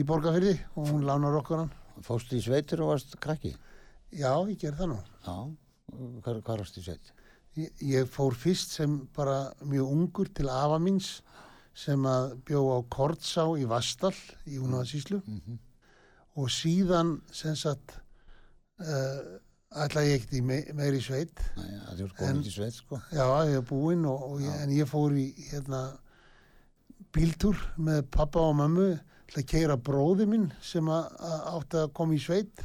í Borgafyrði og hún lánar okkur hann Fóstu í sveitir og varst krakki? já, ég ger það nú Já. Hvað, varst í sveit? ég, ég fór fyrst sem bara mjög ungur til afa míns sem að bjó á Kortsá í Vastall í Húnaðasíslu Mhm. og síðan sem sagt uh, ætla ég ekkert í me meiri sveit Nei, það er komin í sveit, sko. Já, ég er búinn og, og ég, en ég fór í hérna bíltúr með pappa og mömmu til að keira bróði minn sem að, að átti að koma í sveit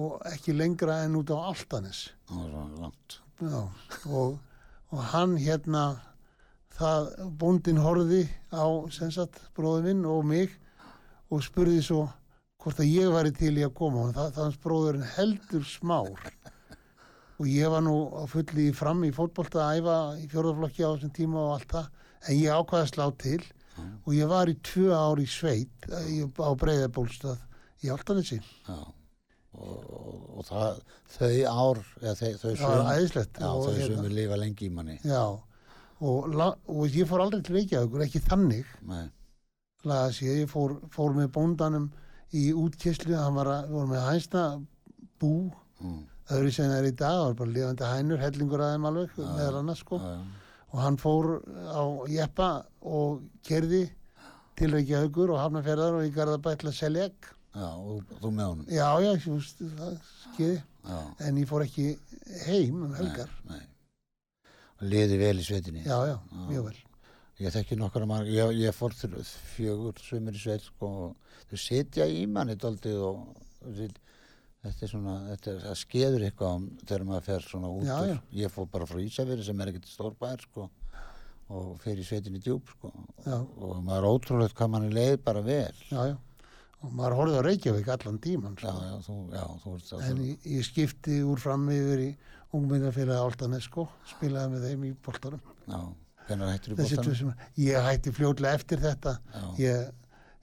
og ekki lengra en út á Altanes. Það var svona langt. Já, og, og hann hérna, það, bóndin horfði á, sem sagt, bróði minn og mig og spurði svo hvort að ég væri til í að koma og það, það bróðurinn heldur smár. Og ég var nú á fulli fram í fótbolta að æfa í fjórðarflokki á þessum tíma og allt það en ég ákvaði að slá til. Og ég var í tvö ár í sveit eh, á breyðabólstað í Altanesi. Og, og, og það, þau ár, eða þau, þau þau hérna, lifa lengi í manni. já, og, og ég fór aldrei til Reykjavíkur, ekki þannig Nei, sér, ég fór, fór með bóndanum í útkyslu, hann var að, við vorum með hænsna bú, Mm. öðru sem það er í dag, það var bara lifandi hænur, hellingur aðeim alveg, meðal annars sko. Já, já. Og hann fór á jeppa og kerði til Reykjavíkur og Hafnarferðar og í Garðabæ til að selja egg. Já, og þú með honum. Já, já, það skeiði. Já, En ég fór ekki heim um helgar. nei. Og liði vel í sveitinni. Já, já, mjög vel. Ég þekki nokkara marg, ég, ég fór til fjögur sumir í sveit sko og þau sitja í manni daldið og þetta er svona, þetta er, skeður eitthvað um, þegar maður fer svona út Já, já. ég fór bara frá Ísafiri sem er ekkert stórbær sko og fer í sveitinni djúb sko Já. og maður er ótrúlegt hvað mann er leið bara vel Já, já. Og maður horfði á Reykjavík allan tíman, já, sko. já, þú, já, þú ert það En ég, ég skipti úr fram yfir í ungmyndafélagi Áltanes, sko. Spilaði með þeim í boltanum. já, hvernig hættir bóttanum? sem, ég hætti fljótlega eftir þetta. Já, Ég,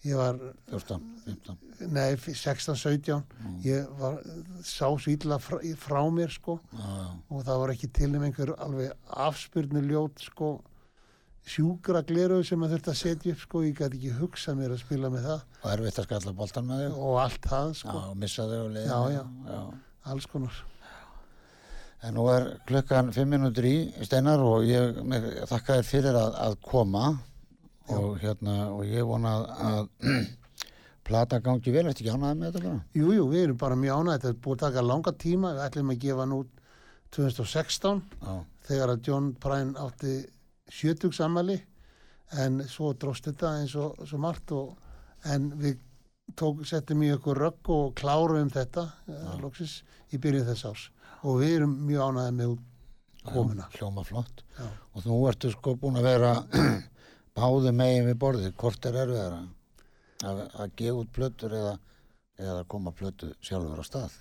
ég var, 14, 15 nei, 16, 17. Ég var, sá illa frá, frá mér, sko. já, já, Og það var ekki til um einhver alveg afspyrnu ljót, sko, sjúkra gleru sem maður þurfti að setja upp, sko. Ég gæti ekki hugsað mér að spila með það. og erfitt að skalla boltan með þig Og allt það, já, sko. og missa þig og leið Já, já. já. Alls konar. En nú er klukkan fimm minútur í Steinar og ég þakka þér fyrir að, að koma og hérna og ég vona að, að plata gangi vel, eftir ekki ánaði með þetta bara? Jú, jú, við erum bara mjög ánægð. Þetta er búið að taka langa tíma. Við ætlum að gefa út 2016 Já, þegar að John Prine átti 70 sammali en svo dróst þetta eins og svo margt og, en við tók, settum í okkur rögg og kláruðum þetta ja. loksis í byrjun þess árs og við erum mjög ánægð með komuna. hljóma flott. Já. Og nú ertu sko búin að vera báðu megin við borðið, hvort er erfiðara að, að gefa út plötur eða, eða koma plötu sjálfur á stað.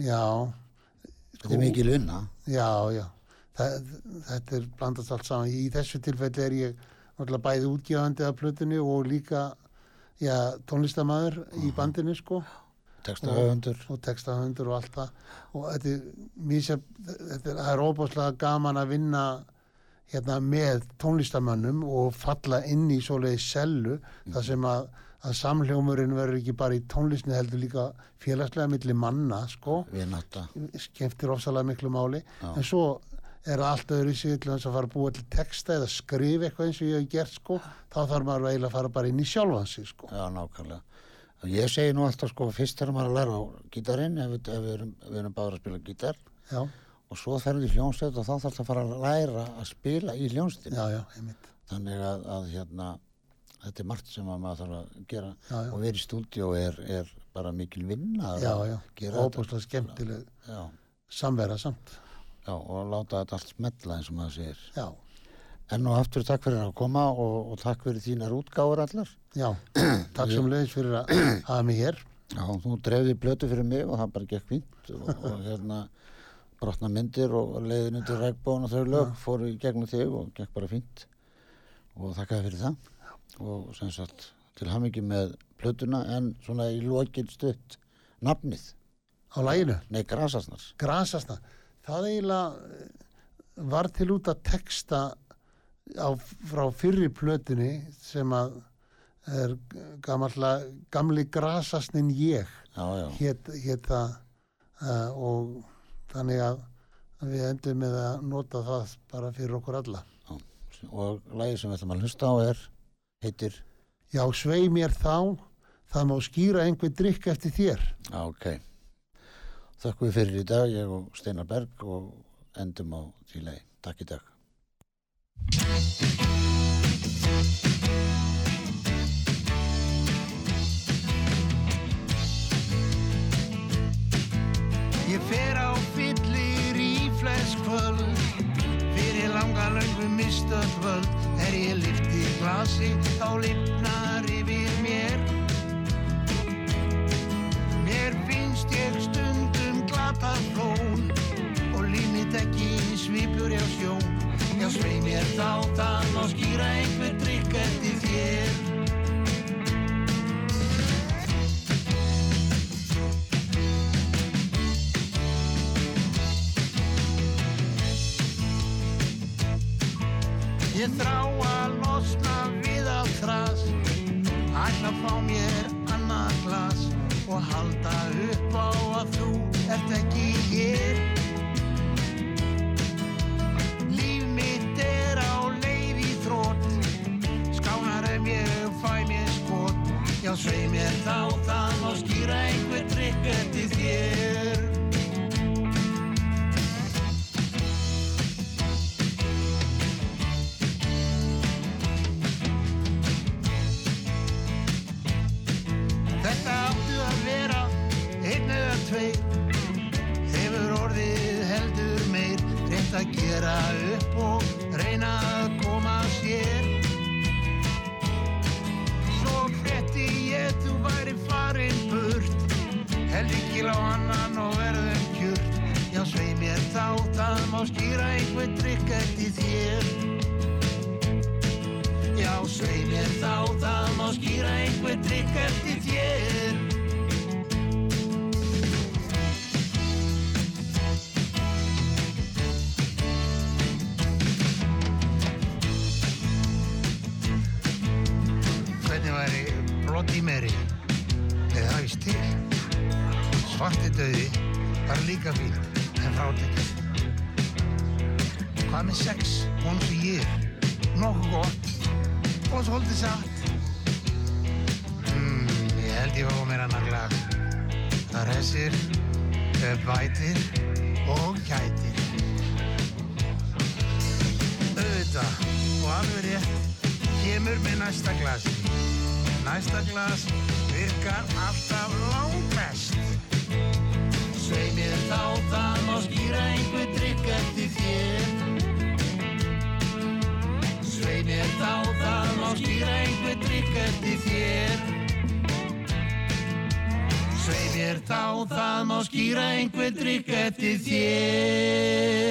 Já, Þetta er mikil vinna. já, já. Það, þetta er blandast allt saman. Í þessu tilfelli er ég náttúrulega bæði útgefandi af plötunni og líka já, tónlistamæður í bandinu sko. Teksta höfundur. og textahöndur og allt það. Og þetta er, mísjaf, þetta er, óbúslega gaman að vinna hérna með tónlistamönnum og falla inn í svoleiði sellu þar sem að, að samhljómurinn verður ekki bara í tónlistni heldur líka félagslega milli manna sko, skemmtir ofsalega miklu máli. Já. en svo er allt öðru sér til að fara að búa til texta eða skrifa eitthvað eins og ég hef gert sko. Þá þarf maður eiginlega að fara bara inn í sjálfan sig sko. Já, nákvæmlega. Og Ég segi nú alltaf sko, fyrst þegar maður er að læra á gítarinn, ef, við- ef við erum, við erum báður að spila gítar, já, og svo ferðu í hljónsveit og þá þarf það að fara að læra að spila í hljónsveitin. já, já, einmitt Þannig að, að hérna, þetta er margt sem að maður þarf að gera Já, já. og verið í stúdíó er, er bara mikil vinna að gera þetta. óbúslega skemmtileg samvera samt já, og láta þetta allt smetla eins og maður segir. já, Enn og aftur takk fyrir að koma og, og takk fyrir þínar útgáður allar. já, takk sem leiðis fyrir að hafa mig hér. Já, þú drefði blötu fyrir mig og það bara gekk fínt og, og hérna brotna myndir og leiðin undir regnbóðan og þau lög fóru í gegnum þig og gekk bara fínt. Og þakkaði fyrir það. Og sem sagt til hamingi með plötuna en svona í lokin stutt nafnið, á læginu, nei grasasnars grasasna það eiginlega eh, var til út að texta á, frá fyrri plötunni sem að er gamalla, gamli grasasnin ég já, já, hét, hét það uh, og þannig að við endum með að nota það bara fyrir okkur alla. Og lagið sem við ætlum að hlusta á er heitir, Já, svei mér þá, það má skýra einhver drikk eftir þér. já ok. Við fyrir í dag, ég og Steinar Berg og endum á því lagi, takk í dag Ég fer á fyllir í flest kvöld Fyrir langa löngu mistöð völd. Er ég lyfti glasi þá lifnar yfir mér. Mér finnst ég stundum glata flón Mary? Eða það vist til. Svarti döði var líka fín, en frátekist. Hvað með sex? Hún sem ég. Nokkuð gott og svolítið satt. Mm, ég held ég fá mér annar glas. Það resir, bætir og kætir. Auðvitað og alveg rétt kemur með næsta glasi. Næsta glas virkar alltaf langbest. Svei mér þá, það má skýra einhver drikk eftir þér. Svei mér þá, það má skýra einhver drikk eftir þér. Svei mér þá, það má skýra einhver drikk eftir þér.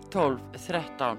12, 13